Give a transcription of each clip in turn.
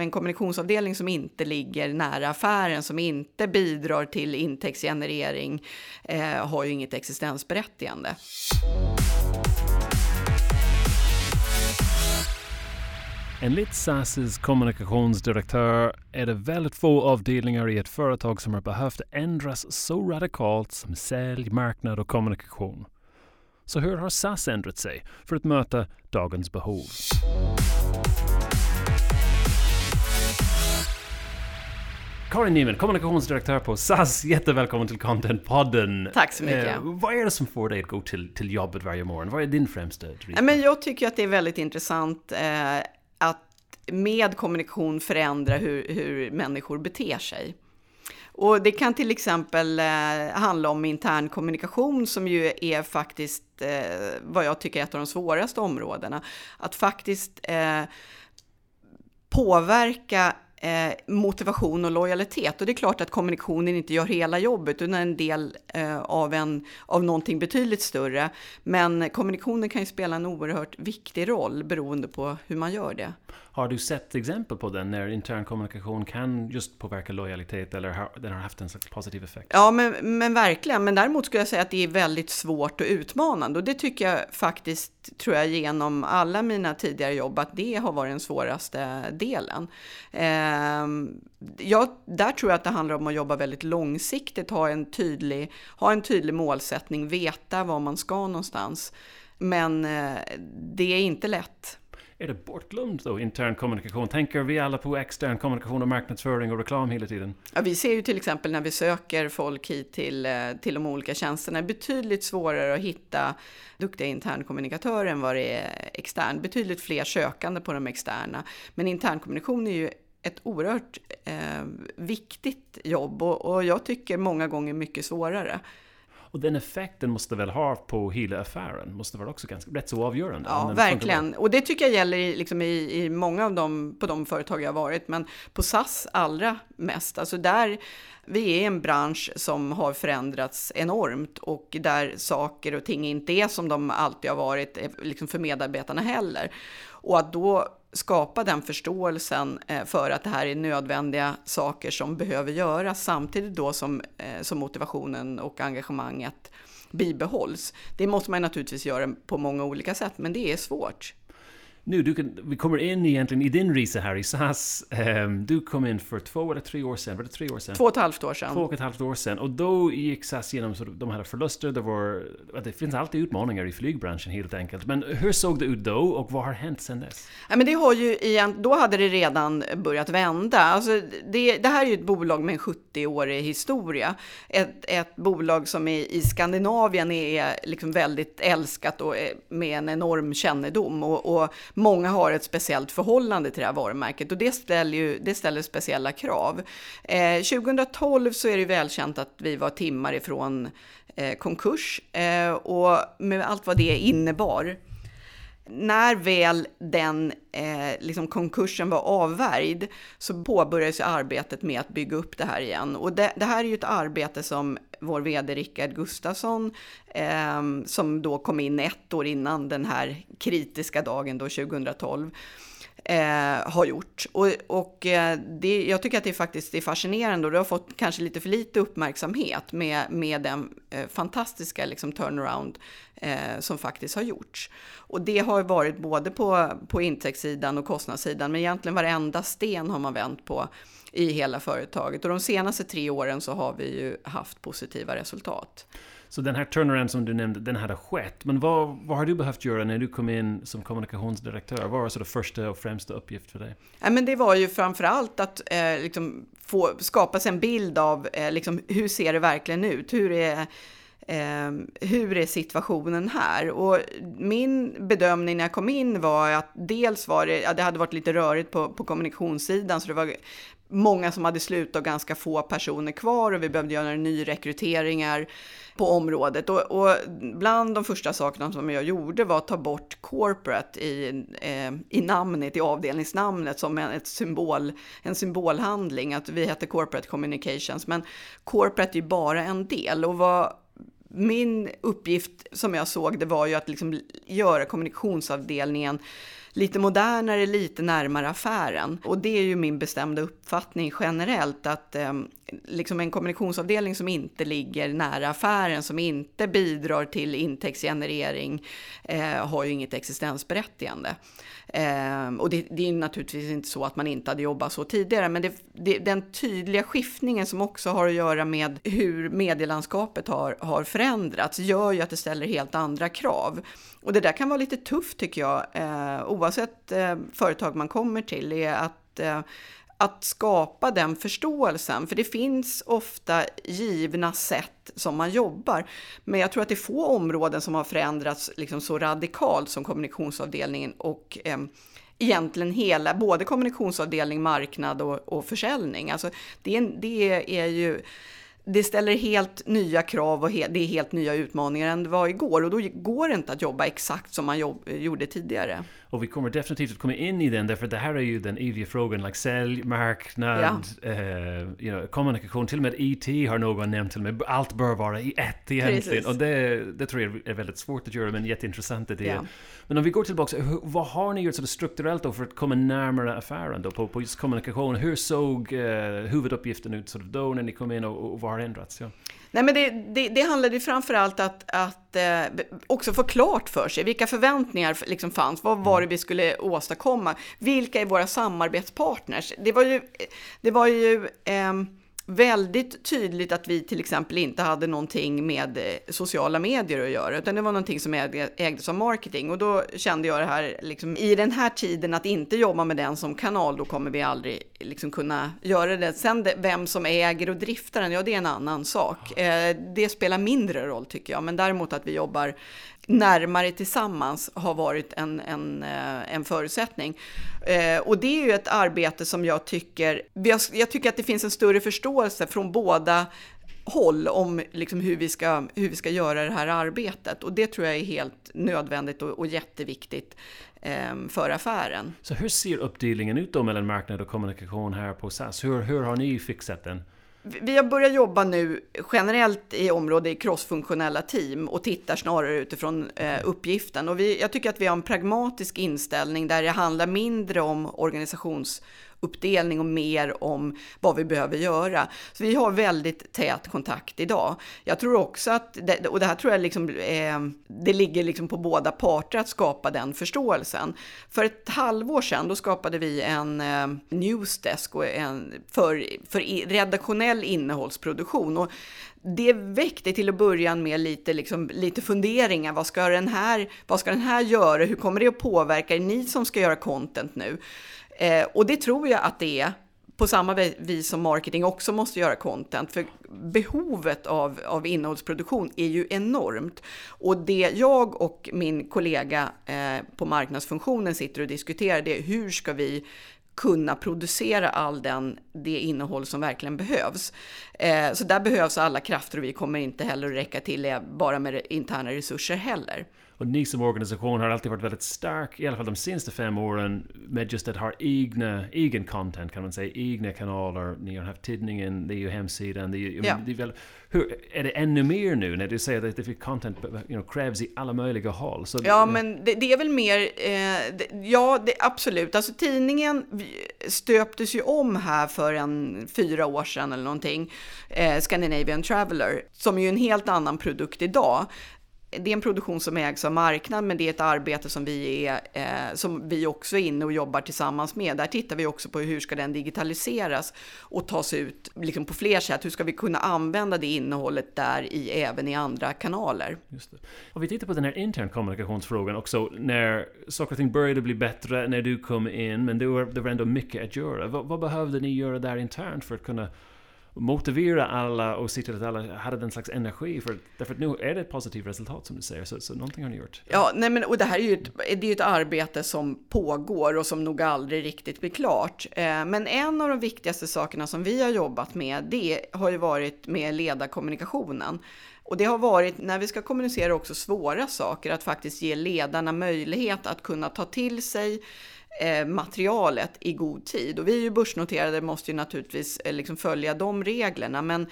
En kommunikationsavdelning som inte ligger nära affären, som inte bidrar till intäktsgenerering, eh, har ju inget existensberättigande. Enligt SASs kommunikationsdirektör är det väldigt få avdelningar i ett företag som har behövt ändras så radikalt som sälj, marknad och kommunikation. Så hur har SAS ändrat sig för att möta dagens behov? Karin Nyman, kommunikationsdirektör på SAS. Jättevälkommen till Content-podden. Tack så mycket. Eh, vad är det som får dig att gå till, till jobbet varje morgon? Vad är din främsta drivkraft? Men Jag tycker att det är väldigt intressant eh, att med kommunikation förändra hur, hur människor beter sig. Och det kan till exempel eh, handla om intern kommunikation som ju är faktiskt eh, vad jag tycker är ett av de svåraste områdena. Att faktiskt eh, påverka eh, motivation och lojalitet. Och det är klart att kommunikationen inte gör hela jobbet, utan en del eh, av, en, av någonting betydligt större. Men kommunikationen kan ju spela en oerhört viktig roll beroende på hur man gör det. Har du sett exempel på den när intern kommunikation kan just påverka lojalitet eller har, den har haft en slags positiv effekt? Ja, men, men verkligen. Men däremot skulle jag säga att det är väldigt svårt och utmanande och det tycker jag faktiskt, tror jag, genom alla mina tidigare jobb, att det har varit den svåraste delen. Eh, ja, där tror jag att det handlar om att jobba väldigt långsiktigt, ha en tydlig, ha en tydlig målsättning, veta var man ska någonstans. Men eh, det är inte lätt är det bortglömt då, intern kommunikation? Tänker vi alla på extern kommunikation och marknadsföring och reklam hela tiden? Ja, vi ser ju till exempel när vi söker folk hit till, eh, till de olika tjänsterna, betydligt svårare att hitta duktiga internkommunikatörer än vad det är extern. Betydligt fler sökande på de externa. Men internkommunikation är ju ett oerhört eh, viktigt jobb och, och jag tycker många gånger mycket svårare. Och den effekten måste väl ha på hela affären, måste vara också ganska, rätt så avgörande. Ja, verkligen. Och det tycker jag gäller i, liksom i, i många av de, på de företag jag har varit, men på SAS allra mest. Alltså där, vi är en bransch som har förändrats enormt och där saker och ting inte är som de alltid har varit, eh, liksom för medarbetarna heller. Och att då skapa den förståelsen eh, för att det här är nödvändiga saker som behöver göras samtidigt då som, eh, som motivationen och engagemanget bibehålls. Det måste man naturligtvis göra på många olika sätt, men det är svårt. Nu, du kan, vi kommer in egentligen i din resa här i SAS. Um, du kom in för två eller tre år sedan. Var det tre år sedan? Två och ett halvt år sedan. Två och ett halvt år sedan. Och då gick SAS igenom, så de hade förluster. Det, var, det finns alltid utmaningar i flygbranschen helt enkelt. Men hur såg det ut då och vad har hänt sedan dess? Ja, men det har ju igen, då hade det redan börjat vända. Alltså det, det här är ju ett bolag med en 70-årig historia. Ett, ett bolag som i, i Skandinavien är liksom väldigt älskat och med en enorm kännedom. och, och många har ett speciellt förhållande till det här varumärket och det ställer, ju, det ställer speciella krav. Eh, 2012 så är det välkänt att vi var timmar ifrån eh, konkurs eh, och med allt vad det innebar när väl den eh, liksom konkursen var avvärjd så påbörjades arbetet med att bygga upp det här igen. Och det, det här är ju ett arbete som vår vd Rickard Gustafsson, eh, som då kom in ett år innan den här kritiska dagen då 2012, eh, har gjort. Och, och eh, det, jag tycker att det faktiskt är fascinerande och det har fått kanske lite för lite uppmärksamhet med, med den eh, fantastiska liksom, turnaround eh, som faktiskt har gjorts. Och det har varit både på, på intäktssidan och kostnadssidan, men egentligen varenda sten har man vänt på i hela företaget. Och de senaste tre åren så har vi ju haft positiva resultat. Så den här turnaround som du nämnde, den hade skett. Men vad, vad har du behövt göra när du kom in som kommunikationsdirektör? Vad var alltså det första och främsta uppgift för dig? Ja, men det var ju framför allt att eh, liksom få skapa sig en bild av eh, liksom, hur ser det verkligen ut? Hur är Eh, hur är situationen här? Och min bedömning när jag kom in var att dels var det, ja, det hade varit lite rörigt på, på kommunikationssidan, så det var många som hade slutat och ganska få personer kvar och vi behövde göra nyrekryteringar på området. Och, och bland de första sakerna som jag gjorde var att ta bort corporate i, eh, i namnet, i avdelningsnamnet som en, ett symbol, en symbolhandling. Att vi hette corporate communications, men corporate är ju bara en del. Och vad min uppgift som jag såg det var ju att liksom göra kommunikationsavdelningen lite modernare, lite närmare affären. Och det är ju min bestämda uppfattning generellt att eh, liksom en kommunikationsavdelning som inte ligger nära affären, som inte bidrar till intäktsgenerering, eh, har ju inget existensberättigande. Eh, och det, det, är naturligtvis inte så att man inte hade jobbat så tidigare, men det, det, den tydliga skiftningen som också har att göra med hur medielandskapet har, har förändrats gör ju att det ställer helt andra krav. Och det där kan vara lite tufft tycker jag, eh, oavsett eh, företag man kommer till, är att eh, att skapa den förståelsen, för det finns ofta givna sätt som man jobbar. Men jag tror att det är få områden som har förändrats liksom så radikalt som kommunikationsavdelningen och eh, egentligen hela, både kommunikationsavdelning, marknad och, och försäljning. Alltså det, det är ju det ställer helt nya krav och det är helt nya utmaningar än det var igår och då går det inte att jobba exakt som man jobb, gjorde tidigare. Och vi kommer definitivt att komma in i den därför det här är ju den eviga frågan, like sälj, marknad, ja. uh, you know, kommunikation, till och med IT har någon nämnt till mig, allt bör vara i ett egentligen. Precis. Och det, det tror jag är väldigt svårt att göra men jätteintressant idé. Ja. Men om vi går tillbaka, vad har ni gjort strukturellt då för att komma närmare affären då på, på just kommunikation? Hur såg uh, huvuduppgiften ut då när ni kom in och, och vad har ändrats? Ja. Nej, men det, det, det handlade ju framförallt att, att eh, också få klart för sig vilka förväntningar liksom fanns. Vad var det vi skulle åstadkomma? Vilka är våra samarbetspartners? Det var ju, det var ju eh, väldigt tydligt att vi till exempel inte hade någonting med eh, sociala medier att göra, utan det var någonting som ägdes av marketing. Och då kände jag det här, liksom, i den här tiden, att inte jobba med den som kanal, då kommer vi aldrig liksom, kunna göra det. Sen vem som äger och driftar den, ja det är en annan sak. Eh, det spelar mindre roll tycker jag, men däremot att vi jobbar närmare tillsammans har varit en, en, eh, en förutsättning. Eh, och det är ju ett arbete som jag tycker, jag tycker att det finns en större förståelse från båda håll om liksom hur, vi ska, hur vi ska göra det här arbetet. Och det tror jag är helt nödvändigt och, och jätteviktigt eh, för affären. Så hur ser uppdelningen ut då mellan marknad och kommunikation här på SAS? Hur, hur har ni fixat den? Vi har börjat jobba nu generellt i området i crossfunktionella team och tittar snarare utifrån eh, uppgiften. Och vi, jag tycker att vi har en pragmatisk inställning där det handlar mindre om organisations uppdelning och mer om vad vi behöver göra. Så vi har väldigt tät kontakt idag. Jag tror också att, och det här tror jag liksom, eh, det ligger liksom på båda parter att skapa den förståelsen. För ett halvår sedan då skapade vi en eh, newsdesk och en, för, för redaktionell innehållsproduktion. Och det väckte till att börja med lite, liksom, lite funderingar. Vad ska, den här, vad ska den här göra? Hur kommer det att påverka? Är ni som ska göra content nu? Eh, och det tror jag att det är på samma vis som marketing också måste göra content. För behovet av, av innehållsproduktion är ju enormt. Och det jag och min kollega eh, på marknadsfunktionen sitter och diskuterar det är hur ska vi kunna producera all den, det innehåll som verkligen behövs. Eh, så där behövs alla krafter och vi kommer inte heller att räcka till eh, bara med interna resurser heller. Och ni som organisation har alltid varit väldigt stark, i alla fall de senaste fem åren, med just att ha egna, egen content kan man säga, egna kanaler. Ni har haft tidningen, det är ju hemsidan. Det är, ju, ja. det är, väl, hur, är det ännu mer nu när du säger att det content you know, krävs i alla möjliga håll? Så, ja, men det, det, är väl mer, eh, det, ja det, absolut. Alltså tidningen stöptes ju om här för en fyra år sedan eller någonting, eh, Scandinavian Traveller, som är ju en helt annan produkt idag det är en produktion som ägs av marknaden, men det är ett arbete som vi, är, eh, som vi också är inne och jobbar tillsammans med. Där tittar vi också på hur ska den digitaliseras och tas ut liksom på fler sätt. Hur ska vi kunna använda det innehållet där i, även i andra kanaler? Just det. Och vi tittar på den här intern kommunikationsfrågan också. När saker och ting började bli bättre, när du kom in, men det var, det var ändå mycket att göra. Vad, vad behövde ni göra där internt för att kunna motivera alla och se till att alla hade den slags energi. För, därför att nu är det ett positivt resultat som du säger, så, så någonting har ni gjort. Ja, nej men, och det här är ju ett, det är ett arbete som pågår och som nog aldrig riktigt blir klart. Eh, men en av de viktigaste sakerna som vi har jobbat med, det har ju varit med ledarkommunikationen. Och det har varit, när vi ska kommunicera också svåra saker, att faktiskt ge ledarna möjlighet att kunna ta till sig Eh, materialet i god tid. Och vi är ju börsnoterade, måste ju naturligtvis eh, liksom följa de reglerna. Men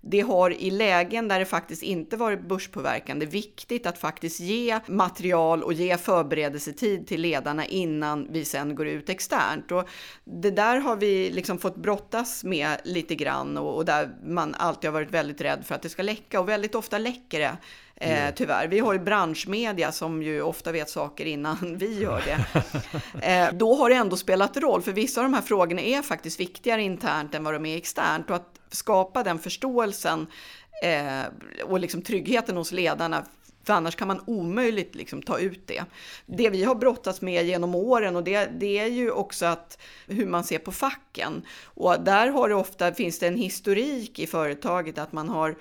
det har i lägen där det faktiskt inte varit börspåverkande viktigt att faktiskt ge material och ge förberedelsetid till ledarna innan vi sen går ut externt. Och det där har vi liksom fått brottas med lite grann och, och där man alltid har varit väldigt rädd för att det ska läcka och väldigt ofta läcker det. Eh, tyvärr. Vi har ju branschmedia som ju ofta vet saker innan vi gör det. Eh, då har det ändå spelat roll, för vissa av de här frågorna är faktiskt viktigare internt än vad de är externt. Och att skapa den förståelsen eh, och liksom tryggheten hos ledarna för annars kan man omöjligt liksom ta ut det. Det vi har brottats med genom åren och det, det är ju också att hur man ser på facken. Och där har det ofta, finns det en historik i företaget att man har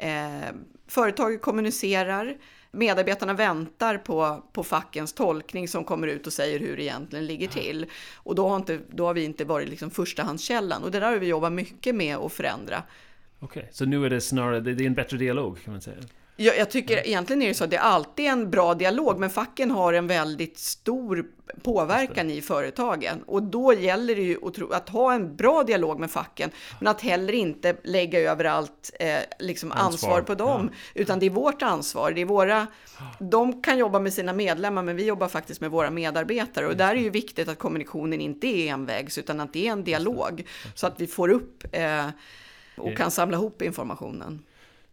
eh, Företaget kommunicerar, medarbetarna väntar på, på fackens tolkning som kommer ut och säger hur det egentligen ligger till. Och då har, inte, då har vi inte varit liksom förstahandskällan och det där har vi jobbat mycket med att förändra. Okej, okay. så nu är det snarare det är en bättre dialog kan man säga? Jag, jag tycker mm. egentligen är det så att det är alltid en bra dialog, men facken har en väldigt stor påverkan i företagen. Och då gäller det ju att, att, ha en bra dialog med facken, men att heller inte lägga över allt eh, liksom ansvar. ansvar. på dem, ja. utan det är vårt ansvar. Det är våra, de kan jobba med sina medlemmar, men vi jobbar faktiskt med våra medarbetare. Och där är ju viktigt att kommunikationen inte är envägs, utan att det är en dialog, så att vi får upp eh, och kan samla ihop informationen.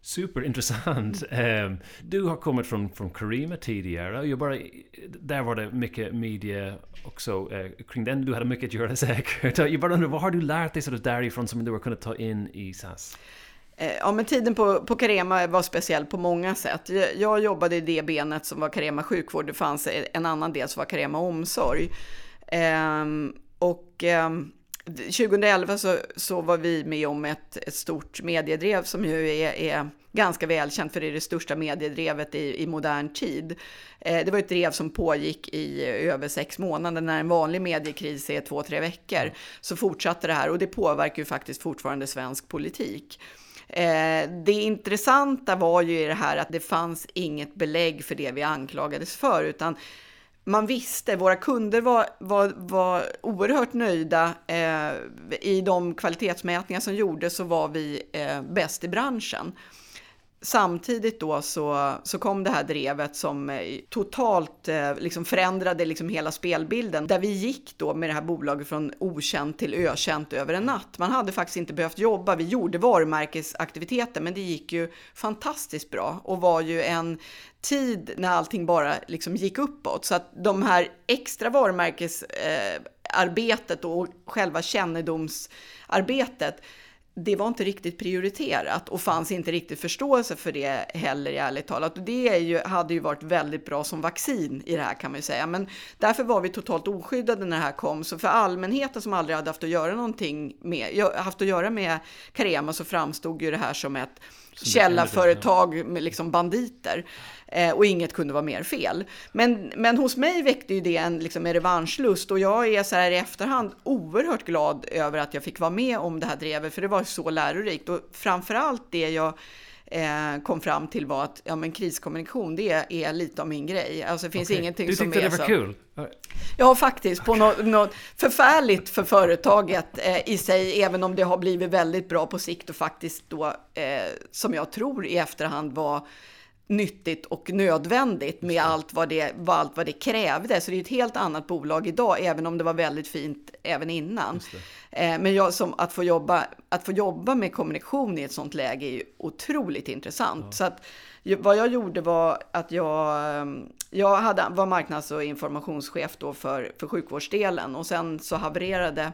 Superintressant. Um, du har kommit från, från Karima tidigare. Jag bara, där var det mycket media också uh, kring den. Du hade mycket att göra säkert. Jag bara undrar, vad har du lärt dig sådär därifrån som du har kunnat ta in i SAS? Eh, ja, men tiden på, på Carema var speciell på många sätt. Jag, jag jobbade i det benet som var Carema sjukvård. Det fanns en annan del som var Carema omsorg. Um, och um, 2011 så, så var vi med om ett, ett stort mediedrev som ju är, är ganska välkänt för det är det största mediedrevet i, i modern tid. Eh, det var ett drev som pågick i över sex månader. När en vanlig mediekris är två, tre veckor så fortsatte det här och det påverkar ju faktiskt fortfarande svensk politik. Eh, det intressanta var ju i det här att det fanns inget belägg för det vi anklagades för, utan man visste, våra kunder var, var, var oerhört nöjda. Eh, I de kvalitetsmätningar som gjordes så var vi eh, bäst i branschen samtidigt då så, så kom det här drevet som eh, totalt eh, liksom förändrade liksom hela spelbilden. Där vi gick då med det här bolaget från okänt till ökänt över en natt. Man hade faktiskt inte behövt jobba. Vi gjorde varumärkesaktiviteter men det gick ju fantastiskt bra och var ju en tid när allting bara liksom gick uppåt. Så att de här extra varumärkesarbetet eh, och själva kännedomsarbetet det var inte riktigt prioriterat och fanns inte riktigt förståelse för det heller ärligt talat. Och det är ju, hade ju varit väldigt bra som vaccin i det här kan man ju säga. Men därför var vi totalt oskyddade när det här kom. Så för allmänheten som aldrig hade haft att göra någonting med, haft att göra med Carema så framstod ju det här som ett källarföretag med liksom banditer. Eh, och inget kunde vara mer fel. Men, men hos mig väckte ju det en, liksom, en revanschlust och jag är så här i efterhand oerhört glad över att jag fick vara med om det här drevet, för det var så lärorikt. Och framförallt det jag eh, kom fram till var att ja, men kriskommunikation, det är, är lite av min grej. Alltså det finns okay. ingenting som är så... Du tyckte det var kul? Ja, faktiskt. På något, något förfärligt för företaget eh, i sig, även om det har blivit väldigt bra på sikt och faktiskt då, eh, som jag tror i efterhand var nyttigt och nödvändigt med allt vad, det, allt vad det krävde. Så det är ett helt annat bolag idag, även om det var väldigt fint även innan. Eh, men jag, som, att, få jobba, att få jobba med kommunikation i ett sånt läge är ju otroligt intressant. Ja. Så att, vad jag gjorde var att jag, ehm, jag hade, var marknads och informationschef då för, för sjukvårdsdelen och sen så havererade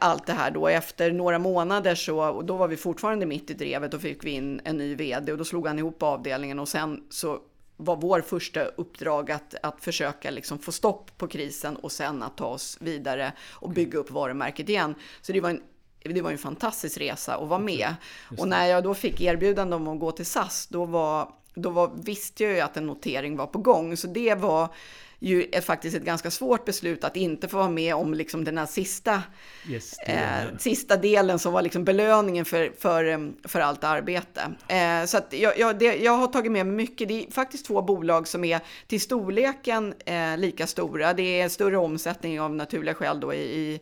allt det här då. Efter några månader så, då var vi fortfarande mitt i drevet och fick vi in en ny vd och då slog han ihop avdelningen och sen så var vår första uppdrag att, att försöka liksom få stopp på krisen och sen att ta oss vidare och bygga upp varumärket igen. Så det var en det var en fantastisk resa att vara med. Och när jag då fick erbjudande om att gå till SAS, då, var, då var, visste jag ju att en notering var på gång. Så det var ju är faktiskt ett ganska svårt beslut att inte få vara med om liksom den här sista, yes, eh, sista delen som var liksom belöningen för, för, eh, för allt arbete. Eh, så jag, jag, det, jag har tagit med mig mycket. Det är faktiskt två bolag som är till storleken eh, lika stora. Det är större omsättning av naturliga skäl då i,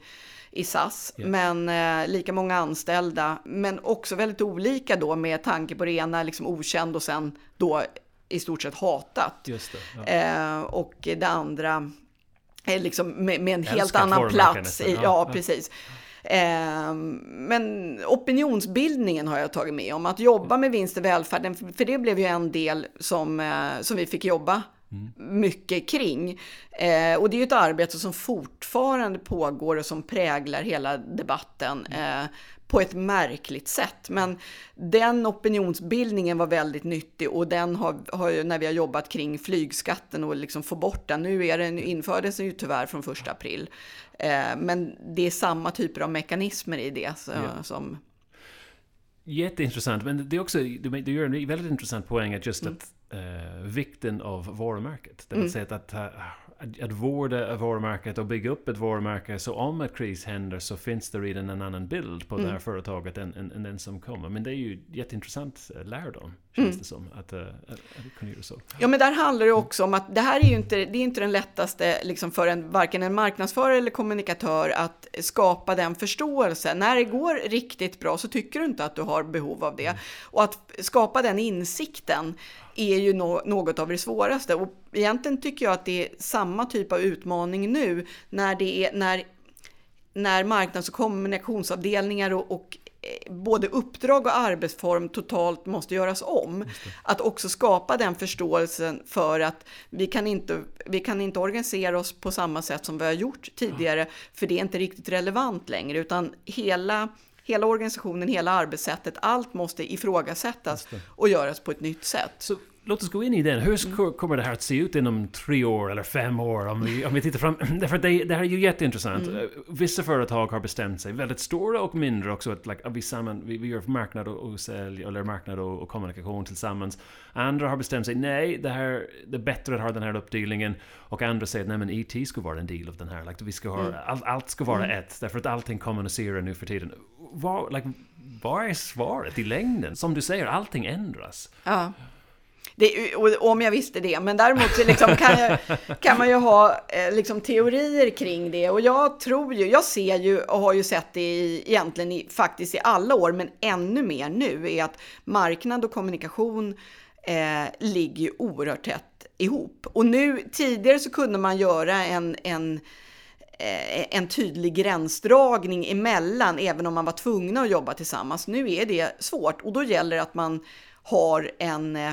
i SAS, yeah. men eh, lika många anställda, men också väldigt olika då med tanke på det ena liksom okänd och sen då i stort sett hatat. Det, ja. eh, och det andra är liksom med, med en helt annan plats. I, ja, ja, precis. Eh, men opinionsbildningen har jag tagit med om. Att jobba med vinst i välfärden, för det blev ju en del som, eh, som vi fick jobba mm. mycket kring. Eh, och det är ju ett arbete som fortfarande pågår och som präglar hela debatten. Mm. Eh, på ett märkligt sätt. Men den opinionsbildningen var väldigt nyttig och den har, har när vi har jobbat kring flygskatten och liksom få bort den. Nu är den, infördes den ju tyvärr från första april. Eh, men det är samma typer av mekanismer i det så, ja. som Jätteintressant, men det är också, du, gör en väldigt intressant poäng att just mm. att uh, vikten av varumärket. Det vill mm. säga att, att att vårda varumärket och bygga upp ett varumärke så om ett kris händer så finns det redan en annan bild på mm. det här företaget än, än, än, den som kommer. Men det är ju jätteintressant eh, lärdom, känns mm. det som, att, att, att kunna göra så. Ja, men där handlar det också om att det här är ju inte, det är inte den lättaste liksom för en, varken en marknadsförare eller kommunikatör att skapa den förståelsen. När det går riktigt bra så tycker du inte att du har behov av det. Mm. Och att skapa den insikten är ju no något av det svåraste. Och egentligen tycker jag att det är samma typ av utmaning nu när, det är, när, när marknads och kommunikationsavdelningar och, och eh, både uppdrag och arbetsform totalt måste göras om. Att också skapa den förståelsen för att vi kan, inte, vi kan inte organisera oss på samma sätt som vi har gjort tidigare, för det är inte riktigt relevant längre, utan hela hela organisationen, hela arbetssättet, allt måste ifrågasättas och göras på ett nytt sätt. Så låt oss gå in i den. Hur mm. kommer det här att se ut inom tre år eller fem år? Om vi, om vi tittar fram. Därför att det, det här är ju jätteintressant. Mm. Vissa företag har bestämt sig, väldigt stora och mindre också, att like, vi, samman, vi, vi gör marknad och, och sälj, eller marknad och, och, kommunikation tillsammans. Andra har bestämt sig, nej, det, här, det är bättre att ha den här uppdelningen. Och andra säger, nej men IT ska vara en del av den här. Like, vi ska ha, mm. all, allt ska vara mm. ett, därför att allting kommunicerar nu för tiden. Vad, like, vad är svaret i längden? Som du säger, allting ändras. Ja. Det, om jag visste det, men däremot så liksom kan, jag, kan man ju ha eh, liksom teorier kring det. Och jag tror ju, jag ser ju och har ju sett det i, egentligen i, faktiskt i alla år, men ännu mer nu, är att marknad och kommunikation eh, ligger ju oerhört tätt ihop. Och nu, tidigare så kunde man göra en, en eh, en tydlig gränsdragning emellan, även om man var tvungna att jobba tillsammans. Nu är det svårt och då gäller det att man har en eh,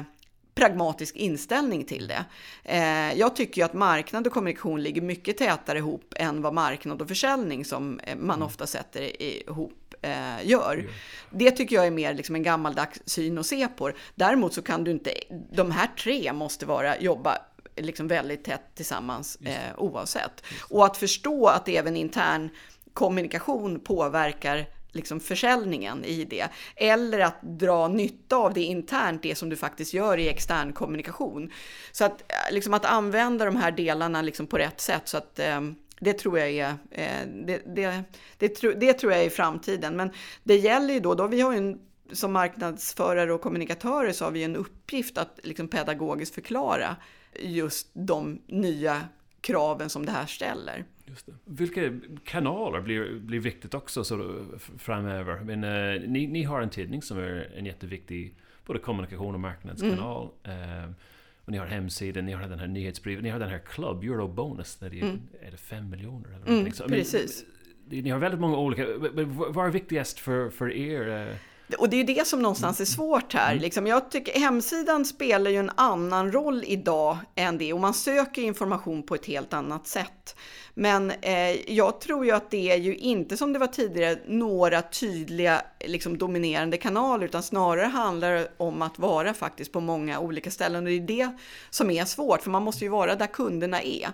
pragmatisk inställning till det. Eh, jag tycker ju att marknad och kommunikation ligger mycket tätare ihop än vad marknad och försäljning som eh, man mm. ofta sätter ihop eh, gör. Det tycker jag är mer liksom en gammaldags syn att se på. Däremot så kan du inte, de här tre måste vara, jobba liksom väldigt tätt tillsammans eh, oavsett. Och att förstå att även intern kommunikation påverkar liksom försäljningen i det. Eller att dra nytta av det internt, det som du faktiskt gör i extern kommunikation. Så att, eh, liksom att använda de här delarna liksom på rätt sätt. så att eh, det tror jag är, eh, det, det, det, det, tror jag är i framtiden. Men det gäller ju då, då vi har ju en, som marknadsförare och kommunikatörer så har vi en uppgift att liksom pedagogiskt förklara just de nya kraven som det här ställer. Just det. Vilka kanaler blir, blir viktigt också så framöver? Men, uh, ni, ni har en tidning som är en jätteviktig både kommunikation och marknadskanal. Mm. Uh, och ni har hemsidan, ni har den här nyhetsbrevet, ni har den här Club, Eurobonus, där det mm. är det fem miljoner eller någonting. Mm, så, precis. Men, ni har väldigt många olika, vad är viktigast för, för er? Uh, och det är ju det som någonstans är svårt här. Mm. Liksom, jag tycker hemsidan spelar ju en annan roll idag än det och man söker information på ett helt annat sätt. Men eh, jag tror ju att det är ju inte som det var tidigare några tydliga liksom, dominerande kanaler utan snarare handlar det om att vara faktiskt på många olika ställen och det är det som är svårt för man måste ju vara där kunderna är.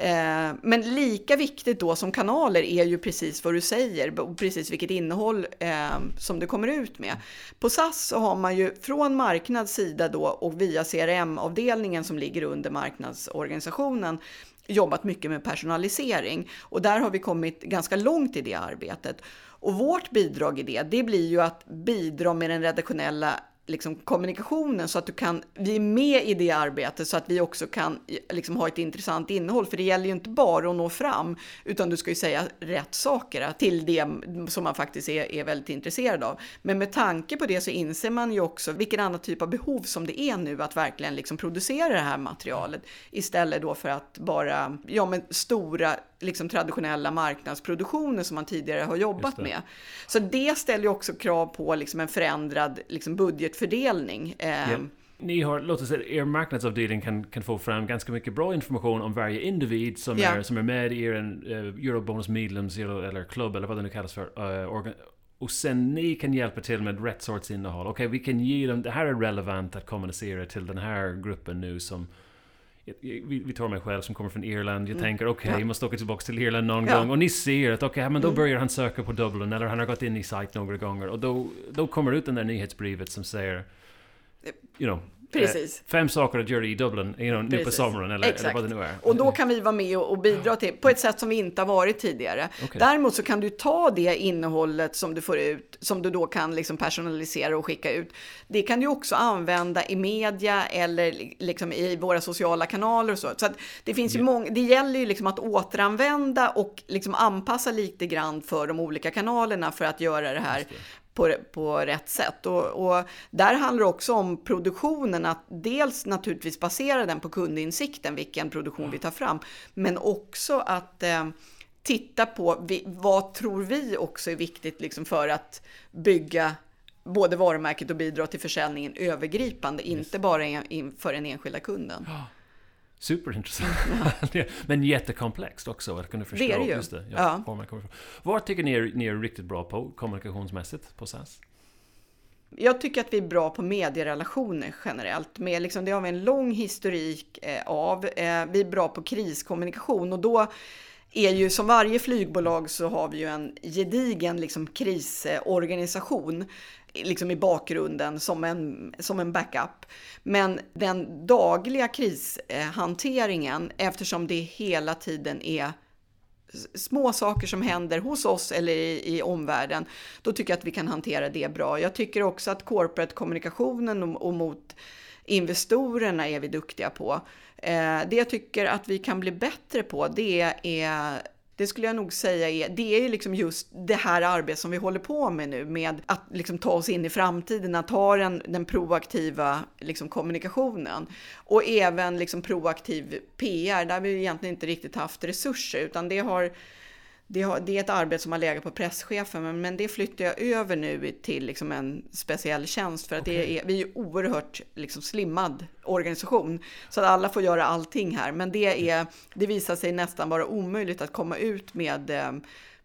Eh, men lika viktigt då som kanaler är ju precis vad du säger, och precis vilket innehåll eh, som du kommer ut med. På SAS så har man ju från marknads sida då och via CRM-avdelningen som ligger under marknadsorganisationen jobbat mycket med personalisering och där har vi kommit ganska långt i det arbetet. Och vårt bidrag i det, det blir ju att bidra med den redaktionella liksom, kommunikationen så att du kan, vi är med i det arbetet så att vi också kan liksom, ha ett intressant innehåll. För det gäller ju inte bara att nå fram, utan du ska ju säga rätt saker till det som man faktiskt är, är väldigt intresserad av. Men med tanke på det så inser man ju också vilken annan typ av behov som det är nu att verkligen liksom producera det här materialet istället då för att bara, ja men stora liksom traditionella marknadsproduktioner som man tidigare har jobbat med. Så det ställer ju också krav på liksom en förändrad liksom budgetfördelning. Yep. Ni har, låt oss säga, er marknadsavdelning kan, kan få fram ganska mycket bra information om varje individ som, ja. är, som är med i er uh, Eurobonus Medlems eller klubb eller vad det nu kallas för. Uh, organ, och sen ni kan hjälpa till med rätt sorts innehåll. Okej, okay, vi kan ge dem, det här är relevant att kommunicera till den här gruppen nu som vi, tar mig själv som kommer från Irland. Jag mm. tänker okej, okay, ja. jag måste åka tillbaka till Irland någon ja. gång. Och ni ser att okej, okay, men då mm. börjar han söka på Dublin. Eller han har gått in i sajt några gånger. Och då, då kommer ut den där nyhetsbrevet som säger You know, Precis. Eh, fem saker att göra i Dublin you know, nu på sommaren eller, eller, vad det nu är. Och då kan vi vara med och, bidra till på ett sätt som vi inte har varit tidigare. Okay. Däremot så kan du ta det innehållet som du får ut, som du då kan liksom personalisera och skicka ut. Det kan du också använda i media eller liksom i våra sociala kanaler och så. Så det finns ju många, det gäller ju liksom att återanvända och liksom anpassa lite grann för de olika kanalerna för att göra det här på, på rätt sätt. Och, och, där handlar det också om produktionen, att dels naturligtvis basera den på kundinsikten, vilken produktion vi tar fram, men också att eh, titta på vi, vad tror vi också är viktigt liksom för att bygga både varumärket och bidra till försäljningen övergripande, yes. inte bara in, för den enskilda kunden. Superintressant. Ja. Men jättekomplext också att kunna förstå. Det är det ju. Just det, ja, ja. Vad tycker ni är, ni är riktigt bra på kommunikationsmässigt på SAS? Jag tycker att vi är bra på medierelationer generellt. Med liksom, det har vi en lång historik eh, av. Eh, vi är bra på kriskommunikation och då är ju som varje flygbolag så har vi ju en gedigen liksom, krisorganisation liksom i bakgrunden som en, som en backup. Men den dagliga krishanteringen, eftersom det hela tiden är små saker som händer hos oss eller i, i omvärlden, då tycker jag att vi kan hantera det bra. Jag tycker också att corporate-kommunikationen och, och mot investorerna är vi duktiga på. Eh, det jag tycker att vi kan bli bättre på, det är det skulle jag nog säga är, det är liksom just det här arbetet som vi håller på med nu med att liksom ta oss in i framtiden, att ha den, den proaktiva liksom kommunikationen. Och även liksom proaktiv PR där vi egentligen inte riktigt haft resurser utan det har det, har, det, är ett arbete som har legat på presschefen, men, men det flyttar jag över nu till liksom en speciell tjänst för att okay. det är, vi är ju oerhört liksom slimmad organisation så att alla får göra allting här. Men det, är, det visar sig nästan vara omöjligt att komma ut med eh,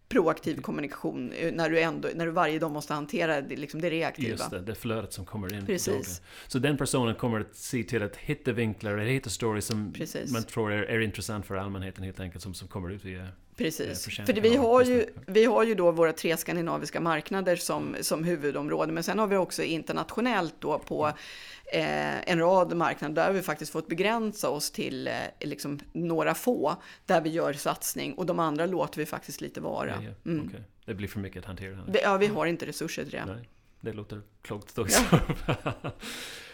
proaktiv kommunikation eh, när du, ändå, när du varje dag måste hantera det, liksom det reaktiva. Just det, det flödet som kommer in. Precis. Så den personen kommer att se till att hitta vinklar, att hitta stories som Precis. man tror är, är intressant för allmänheten helt enkelt, som, som kommer ut via Precis, för vi har, ju, vi har ju då våra tre skandinaviska marknader som, som huvudområde, men sen har vi också internationellt då på eh, en rad marknader där vi faktiskt fått begränsa oss till eh, liksom några få där vi gör satsning och de andra låter vi faktiskt lite vara. Mm. Okay. Det blir för mycket att hantera? Ja, vi har inte resurser till det. Nej, det låter klokt då. Ja.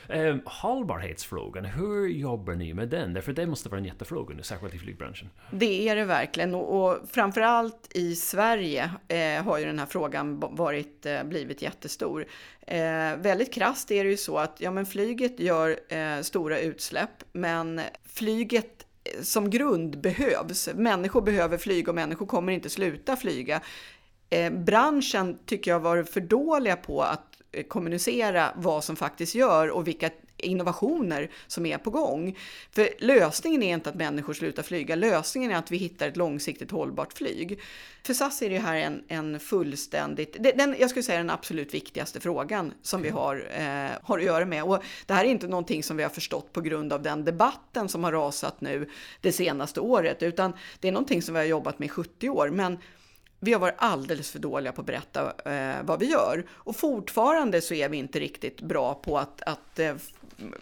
Eh, hållbarhetsfrågan, hur jobbar ni med den? Därför det måste vara en jättefråga nu, särskilt i flygbranschen. Det är det verkligen och, och framförallt i Sverige eh, har ju den här frågan varit, eh, blivit jättestor. Eh, väldigt krasst är det ju så att ja, men flyget gör eh, stora utsläpp, men flyget eh, som grund behövs. Människor behöver flyga och människor kommer inte sluta flyga. Eh, branschen tycker jag var för dåliga på att kommunicera vad som faktiskt gör och vilka innovationer som är på gång. För lösningen är inte att människor slutar flyga, lösningen är att vi hittar ett långsiktigt hållbart flyg. För SAS är det här en, en fullständigt, den, jag skulle säga den absolut viktigaste frågan som vi har, eh, har att göra med. Och det här är inte någonting som vi har förstått på grund av den debatten som har rasat nu det senaste året, utan det är någonting som vi har jobbat med i 70 år. Men vi har varit alldeles för dåliga på att berätta eh, vad vi gör. Och fortfarande så är vi inte riktigt bra på att, att eh,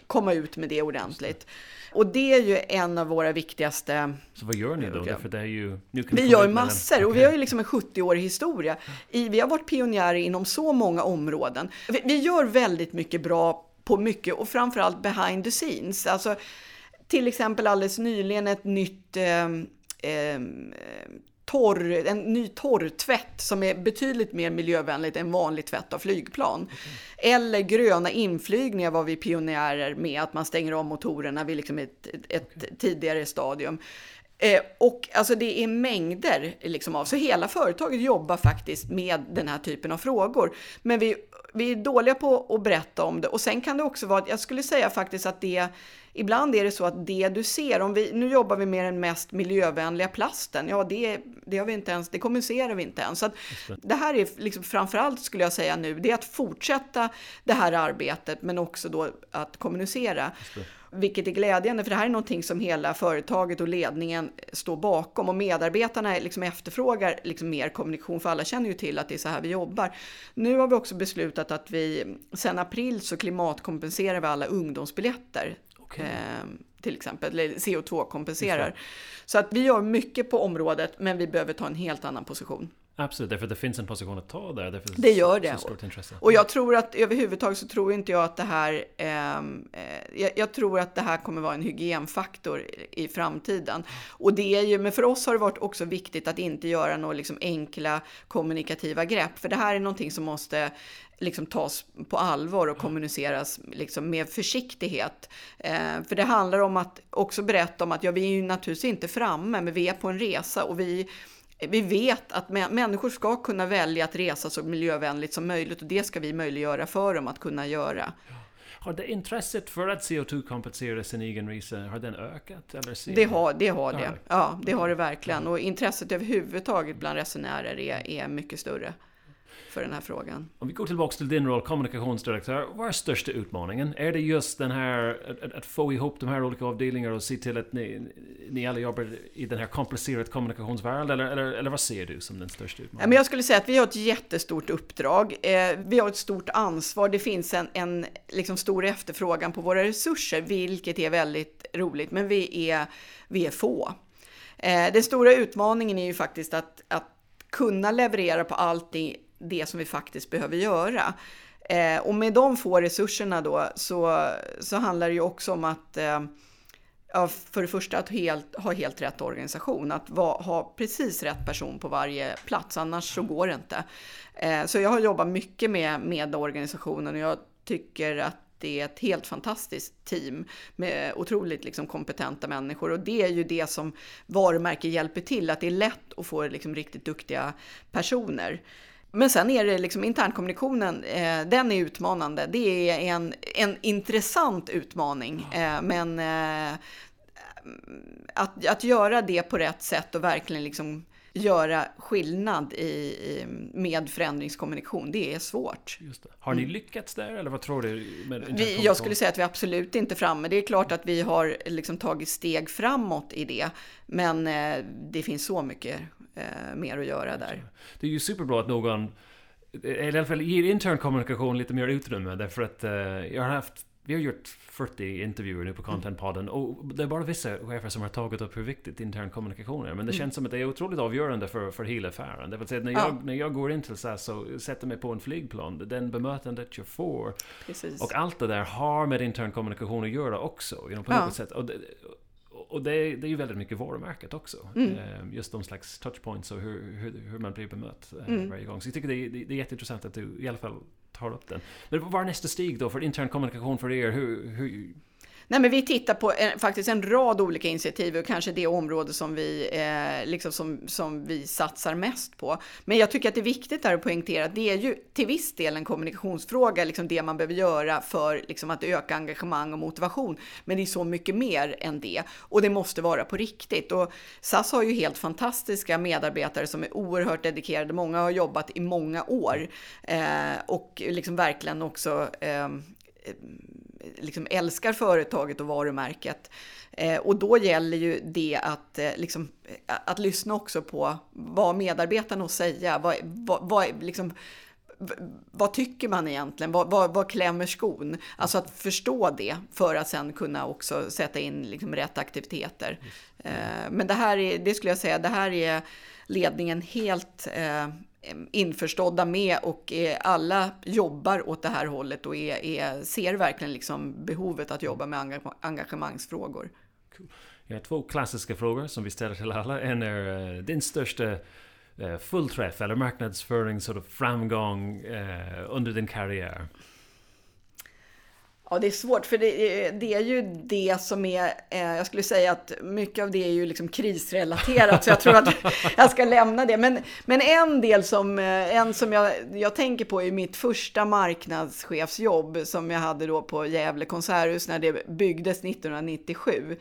komma ut med det ordentligt. Och det är ju en av våra viktigaste... Så vad gör ni då? Därför det är ju, vi gör massor och vi har ju liksom en 70-årig historia. I, vi har varit pionjärer inom så många områden. Vi, vi gör väldigt mycket bra på mycket och framförallt behind the scenes. Alltså, till exempel alldeles nyligen ett nytt eh, eh, torr, en ny torrtvätt som är betydligt mer miljövänligt än vanlig tvätt av flygplan. Okay. Eller gröna inflygningar var vi pionjärer med, att man stänger av motorerna vid liksom ett, ett okay. tidigare stadium. Eh, och alltså det är mängder liksom av, så hela företaget jobbar faktiskt med den här typen av frågor. Men vi, vi är dåliga på att berätta om det och sen kan det också vara, jag skulle säga faktiskt att det Ibland är det så att det du ser, om vi, nu jobbar vi med den mest miljövänliga plasten, ja det, det, har vi inte ens, det kommunicerar vi inte ens. Så det. här är liksom framförallt skulle jag säga nu, det är att fortsätta det här arbetet men också då att kommunicera. Vilket är glädjande, för det här är någonting som hela företaget och ledningen står bakom och medarbetarna liksom efterfrågar liksom mer kommunikation, för alla känner ju till att det är så här vi jobbar. Nu har vi också beslutat att vi sen april så klimatkompenserar vi alla ungdomsbiljetter okay. eh, till exempel, eller CO2-kompenserar. Så att vi gör mycket på området, men vi behöver ta en helt annan position. Absolut, därför att det finns en position att ta där. Det, det gör det. Och jag tror att överhuvudtaget så tror inte jag att det här, ehm, eh, jag, jag, tror att det här kommer vara en hygienfaktor i, i framtiden. Och det är ju, men för oss har det varit också viktigt att inte göra några liksom enkla kommunikativa grepp, för det här är någonting som måste liksom tas på allvar och kommuniceras liksom med försiktighet. Eh, för det handlar om att också berätta om att ja, vi är ju naturligtvis inte framme, men vi är på en resa och vi vi vet att människor ska kunna välja att resa så miljövänligt som möjligt och det ska vi möjliggöra för dem att kunna göra. Har det intresset för att CO2-kompensera sin egen resa, har den ökat? Eller det har det. Har det. Ja, det har det verkligen. Och intresset överhuvudtaget bland resenärer är, är mycket större för den här frågan. Om vi går tillbaka till din roll, kommunikationsdirektör. Vad är största utmaningen? Är det just den här att, att få ihop de här olika avdelningarna och se till att ni, ni alla jobbar i den här komplicerade kommunikationsvärlden? Eller, eller, eller vad ser du som den största utmaningen? jag skulle säga att vi har ett jättestort uppdrag. Eh, vi har ett stort ansvar. Det finns en, en liksom stor efterfrågan på våra resurser, vilket är väldigt roligt. Men vi är, vi är få. Eh, den stora utmaningen är ju faktiskt att, att kunna leverera på allting det det som vi faktiskt behöver göra. Eh, och med de få resurserna då så, så handlar det ju också om att eh, ja, för det första att helt, ha helt rätt organisation, att va, ha precis rätt person på varje plats, annars så går det inte. Eh, så jag har jobbat mycket med, med organisationen och jag tycker att det är ett helt fantastiskt team med otroligt liksom kompetenta människor och det är ju det som varumärke hjälper till, att det är lätt att få liksom riktigt duktiga personer. Men sen är det liksom internkommunikationen, eh, den är utmanande. Det är en, en intressant utmaning, eh, men eh, att, att göra det på rätt sätt och verkligen liksom göra skillnad i, i, med förändringskommunikation, det är svårt. Det. Har ni mm. lyckats där eller vad tror du? Vi, jag skulle säga att vi absolut inte är framme. Det är klart att vi har liksom tagit steg framåt i det, men eh, det finns så mycket eh, mer att göra där. Det är ju superbra att någon i alla fall ger intern kommunikation lite mer utrymme därför att eh, jag har haft vi har gjort 40 intervjuer nu på mm. Contentpodden och det är bara vissa chefer som har tagit upp hur viktigt intern kommunikation är. Men det mm. känns som att det är otroligt avgörande för, för hela affären. Det vill säga när jag, ja. när jag går in till SAS och sätter mig på en flygplan, den bemötandet jag får Precis. och allt det där har med intern kommunikation att göra också. You know, på ja. något sätt. Och det, och det det är ju väldigt mycket varumärket också. Mm. Eh, just de slags touchpoints och hur, hur, hur man blir bemött eh, mm. varje gång. Så jag tycker det är, det är jätteintressant att du i alla fall tar upp den. Men vad är nästa steg då för intern kommunikation för er? Hur, hur, Nej, men vi tittar på en, faktiskt en rad olika initiativ och kanske det område som vi, eh, liksom som, som vi satsar mest på. Men jag tycker att det är viktigt att poängtera att det är ju till viss del en kommunikationsfråga, liksom det man behöver göra för liksom, att öka engagemang och motivation. Men det är så mycket mer än det och det måste vara på riktigt. Och SAS har ju helt fantastiska medarbetare som är oerhört dedikerade. Många har jobbat i många år eh, och liksom verkligen också eh, liksom älskar företaget och varumärket. Eh, och då gäller ju det att, eh, liksom, att, att lyssna också på vad medarbetarna har att säga. Vad, vad, vad, liksom, vad tycker man egentligen? Vad, vad, vad klämmer skon? Alltså att förstå det för att sen kunna också sätta in liksom rätt aktiviteter. Eh, men det här är, det skulle jag säga, det här är ledningen helt eh, införstådda med och eh, alla jobbar åt det här hållet och är, är, ser verkligen liksom behovet att jobba med engagemangsfrågor. Jag har två klassiska frågor som vi ställer till alla. En är uh, din största uh, fullträff eller marknadsföring, sort of framgång uh, under din karriär? Ja, det är svårt för det, det, är ju det som är, eh, jag skulle säga att mycket av det är ju liksom krisrelaterat så jag tror att jag ska lämna det. Men, men en del som, eh, en som jag, jag tänker på är mitt första marknadschefsjobb som jag hade då på Gävle konserthus när det byggdes 1997.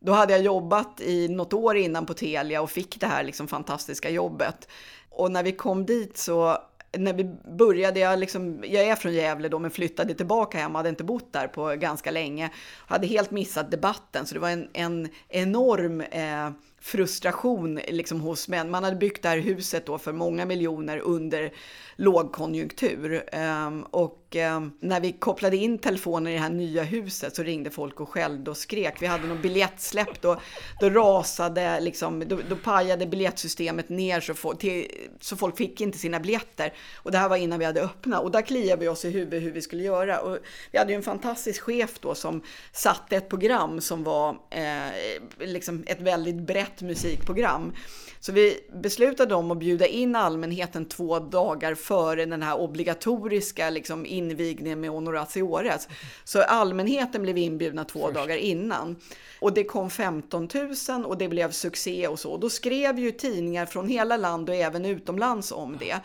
Då hade jag jobbat i något år innan på Telia och fick det här liksom fantastiska jobbet. Och när vi kom dit så när vi började, jag, liksom, jag är från Gävle då men flyttade tillbaka hem, hade inte bott där på ganska länge. Hade helt missat debatten så det var en, en enorm eh, frustration liksom hos män. Man hade byggt det här huset då för många miljoner under lågkonjunktur. eh, och eh, när vi kopplade in telefonen i det här nya huset så ringde folk och skällde och skrek. Vi hade någon biljettsläpp då, då rasade, liksom, då, då pajade biljettsystemet ner så, folk, till, så folk fick inte sina biljetter. Och det här var innan vi hade öppnat och där kliade vi oss i huvudet hur vi skulle göra. Och vi hade ju en fantastisk chef då som satte ett program som var eh, liksom ett väldigt brett musikprogram. Så vi beslutade om att bjuda in allmänheten två dagar före den här obligatoriska liksom, invigningen med Honoraciores. Så allmänheten blev inbjudna två Först. dagar innan. Och det kom 15 000 och det blev succé och så. Då skrev ju tidningar från hela land och även utomlands om det.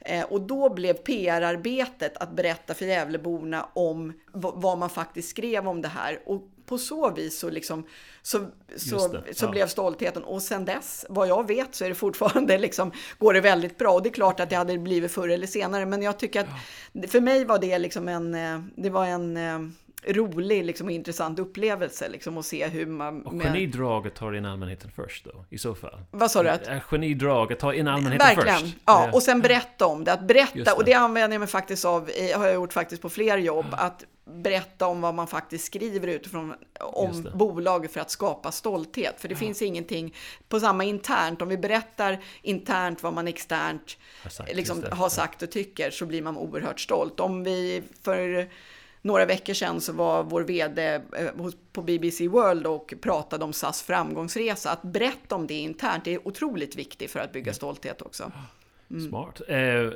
Eh, och då blev PR-arbetet att berätta för Gävleborna om vad man faktiskt skrev om det här. Och på så vis så, liksom, så, så, så ja. blev stoltheten. Och sen dess, vad jag vet, så är det fortfarande liksom, går det väldigt bra. Och det är klart att det hade blivit förr eller senare. Men jag tycker att ja. för mig var det liksom en, eh, det var en eh, rolig liksom, och intressant upplevelse liksom, att se hur man... Och genidraget tar in allmänheten först då, i så fall? Vad sa du? Att... Genidraget tar in allmänheten Verkligen. först? ja. Och sen berätta om det. Att berätta, det. och det använder jag mig faktiskt av, har jag gjort faktiskt på fler jobb, att berätta om vad man faktiskt skriver utifrån om bolaget för att skapa stolthet. För det ja. finns ingenting på samma internt. Om vi berättar internt vad man externt har sagt, liksom, har sagt och tycker så blir man oerhört stolt. Om vi för några veckor sedan så var vår VD eh, på BBC World och pratade om SAS framgångsresa. Att berätta om det internt är otroligt viktigt för att bygga stolthet också. Mm. Smart. Eh,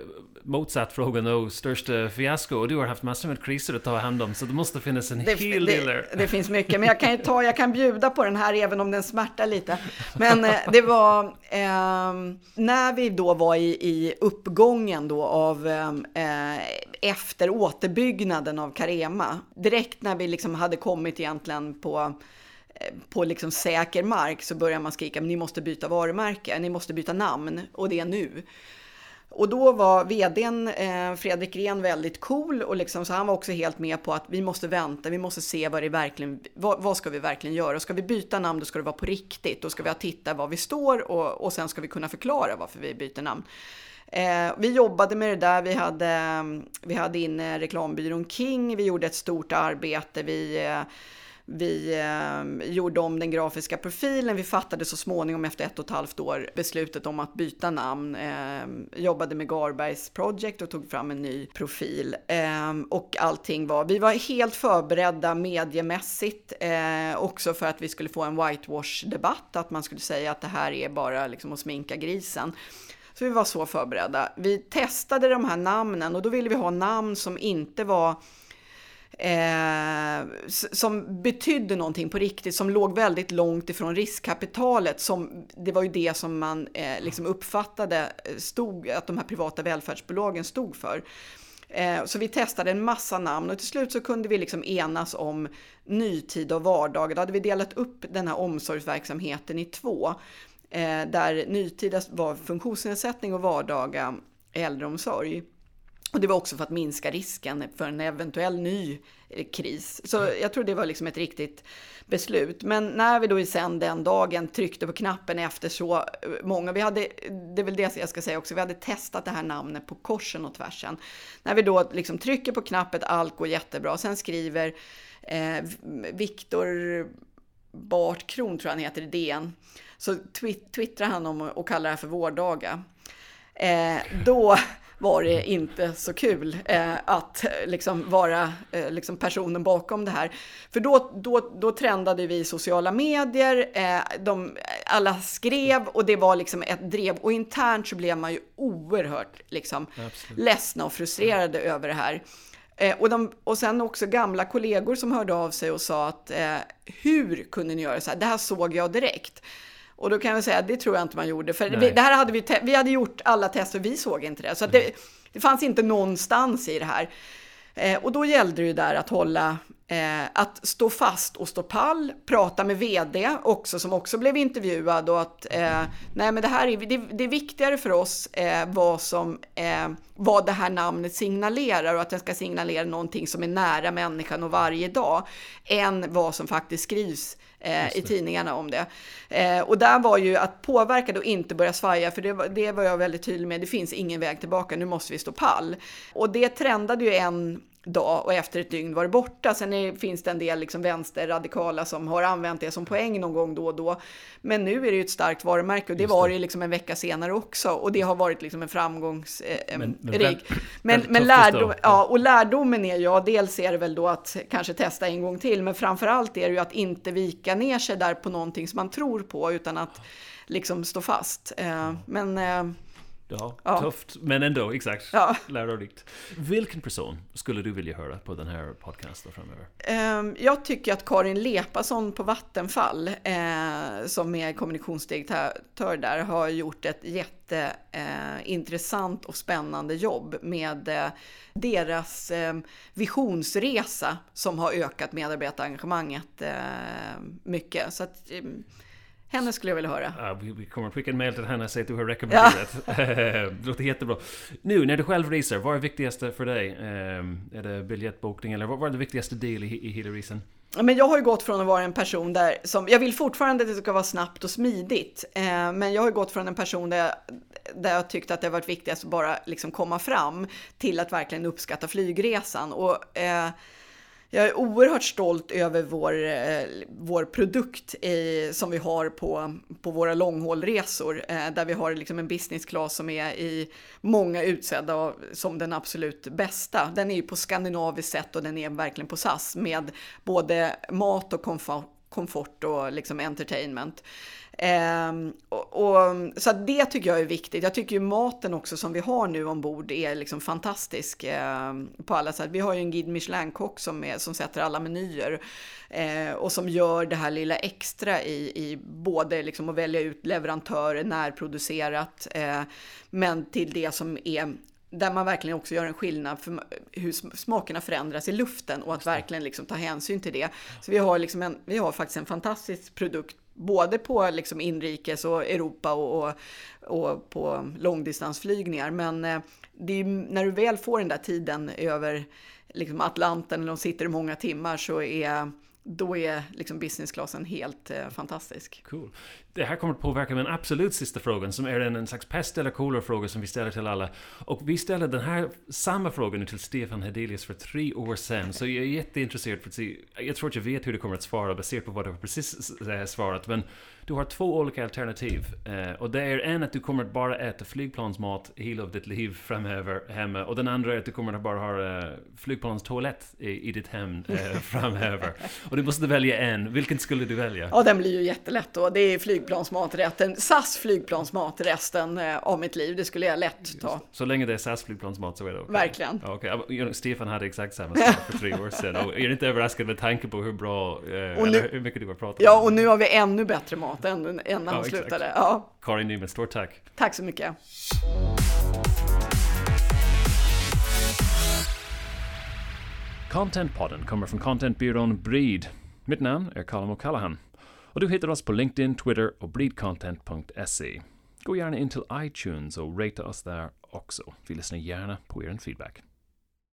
motsatt fråga då, största fiasko. Du har haft massor med kriser att ta hand om, så det måste finnas en det, hel del det, det, finns mycket, men jag kan ju ta, jag kan bjuda på den här även om den smärtar lite. Men eh, det var eh, när vi då var i, i uppgången då av ehm, eh, efter återbyggnaden av Carema, direkt när vi liksom hade kommit egentligen på eh, på liksom säker mark så börjar man skrika, men ni måste byta varumärke, ni måste byta namn och det är nu. Och då var vdn eh, Fredrik Gren väldigt cool och liksom, så han var också helt med på att vi måste vänta, vi måste se vad det verkligen, vad, vad ska vi verkligen göra? Ska vi byta namn då ska det vara på riktigt, då ska vi titta var vi står och, och sen ska vi kunna förklara varför vi byter namn. Eh, vi jobbade med det där, vi hade, vi hade inne reklambyrån King, vi gjorde ett stort arbete, vi eh, vi eh, gjorde om den grafiska profilen. Vi fattade så småningom efter ett och ett halvt år beslutet om att byta namn. Eh, jobbade med Garbergs Project och tog fram en ny profil. Eh, och allting var, vi var helt förberedda mediemässigt eh, också för att vi skulle få en whitewash-debatt. Att man skulle säga att det här är bara liksom att sminka grisen. Så vi var så förberedda. Vi testade de här namnen och då ville vi ha namn som inte var eh, som betydde någonting på riktigt, som låg väldigt långt ifrån riskkapitalet. Som, det var ju det som man eh, liksom uppfattade eh, stod, att de här privata välfärdsbolagen stod för. Eh, så vi testade en massa namn och till slut så kunde vi liksom enas om nytid och vardag. Då hade vi delat upp den här omsorgsverksamheten i två. Eh, där nytida var funktionsnedsättning och vardaga äldreomsorg. Och det var också för att minska risken för en eventuell ny eh, kris. Så jag tror det var liksom ett riktigt beslut. Men när vi då sen den dagen tryckte på knappen efter så eh, många, vi hade, det är väl det jag ska säga också, vi hade testat det här namnet på korsen och tvärsen. När vi då liksom trycker på knappen, allt går jättebra. Sen skriver eh, Viktor Bart Kron, tror jag han heter i DN, så twittrar han om och kallar det här för vårdaga. Eh, då var det inte så kul eh, att liksom vara eh, liksom personen bakom det här. För då, då, då trendade vi i sociala medier, eh, de, alla skrev och det var liksom ett drev. Och internt så blev man ju oerhört liksom, ledsna och frustrerade ja. över det här. Eh, och, de, och sen också gamla kollegor som hörde av sig och sa att eh, hur kunde ni göra så här? Det här såg jag direkt. Och då kan jag säga att det tror jag inte man gjorde. För vi, det här hade vi, vi hade gjort alla tester, vi såg inte det. Så mm. det, det fanns inte någonstans i det här. Eh, och då gällde det ju där att hålla, eh, att stå fast och stå pall, prata med vd också som också blev intervjuad och att eh, nej men det här är, det, det är viktigare för oss eh, vad som, eh, vad det här namnet signalerar och att det ska signalera någonting som är nära människan och varje dag än vad som faktiskt skrivs eh, i tidningarna om det. Eh, och där var ju att påverka och inte börja svaja, för det var, det var jag väldigt tydlig med. Det finns ingen väg tillbaka, nu måste vi stå pall. Och det trendade ju en dag och efter ett dygn var det borta. Sen är, finns det en del liksom vänsterradikala som har använt det som poäng någon gång då och då. Men nu är det ju ett starkt varumärke och det, det. var det liksom en vecka senare också och det har varit liksom en framgångsrik. Eh, men, men, men, men, men lärdom, ja, och lärdomen är ja, dels är det väl då att kanske testa en gång till, men framför allt är det ju att inte vika ner sig där på någonting som man tror på utan att liksom stå fast. Eh, men eh, Ja, ja, tufft, men ändå, exakt. Ja. Lärorikt. Vilken person skulle du vilja höra på den här podcasten framöver? Um, jag tycker att Karin Lepasson på Vattenfall, eh, som är kommunikationsdirektör där, har gjort ett jätteintressant eh, och spännande jobb med eh, deras ehm, visionsresa som har ökat medarbetarengagemanget mycket. Så att, ehm, henne skulle jag vilja höra. Ja, vi, kommer att skicka en mail till henne och säga att du har rekommenderat. Ja. det låter jättebra. Nu när du själv reser, vad är det viktigaste för dig? Ehm, är det biljettbokning eller vad var det viktigaste del i, i hela resan? Men jag har ju gått från att vara en person där som, jag vill fortfarande att det ska vara snabbt och smidigt, eh, men jag har gått från en person där jag, där jag tyckte att det varit viktigast att bara liksom komma fram till att verkligen uppskatta flygresan. Och, eh, jag är oerhört stolt över vår, eh, vår produkt i, som vi har på, på våra långhållresor, eh, där vi har liksom en business class som är i många utsedda som den absolut bästa. Den är ju på skandinaviskt sätt och den är verkligen på SAS med både mat och komfort, komfort och liksom entertainment. Eh, och, och, så det tycker jag är viktigt. Jag tycker ju maten också som vi har nu ombord är liksom fantastisk eh, på alla sätt. Vi har ju en Guide Michelin-kock som, som sätter alla menyer eh, och som gör det här lilla extra i, i både liksom att välja ut leverantörer, närproducerat, eh, men till det som är där man verkligen också gör en skillnad för hur smakerna förändras i luften och att verkligen liksom ta hänsyn till det. Så vi har, liksom en, vi har faktiskt en fantastisk produkt både på liksom inrikes och Europa och, och, och på långdistansflygningar. Men eh, det är, när du väl får den där tiden över liksom Atlanten, och de sitter i många timmar, så är då är liksom businessklassen helt eh, fantastisk. Cool. Det här kommer att påverka min absolut sista frågan som är en, en slags pest eller kolera-fråga som vi ställer till alla. Och vi ställde den här samma fråga nu till Stefan Hedelius för tre år sedan. Så jag är jätteintresserad för att se. Jag tror att jag vet hur du kommer att svara baserat på vad du precis eh, svarat. Men du har två olika alternativ. Eh, och det är en att du kommer att bara äta flygplansmat hela av ditt liv framöver hemma. Och den andra är att du kommer att bara ha eh, flygplanstoalett i, i ditt hem eh, framöver. och du måste välja en. Vilken skulle du välja? Ja, den blir ju jättelätt då. Det är flygplansmaträtten. SAS flygplansmat resten eh, av mitt liv. Det skulle jag lätt ta. Så länge det är SAS flygplansmat så är det? Okay. Verkligen. Okay. Stefan hade exakt samma svar för tre år sedan. Och jag är inte överraskad med tanke på hur bra, eh, nu, hur mycket du har pratat Ja, och nu har vi ännu bättre mat än, än när han slutade. Ja. Karin Nyman, stort tack! Tack så mycket! Contentpodden kommer från contentbyrån Breed. Mitt namn är Colin O'Callaghan och du hittar oss på LinkedIn, Twitter och breedcontent.se. Gå gärna in till iTunes och rata oss där också. Vi lyssnar gärna på er feedback.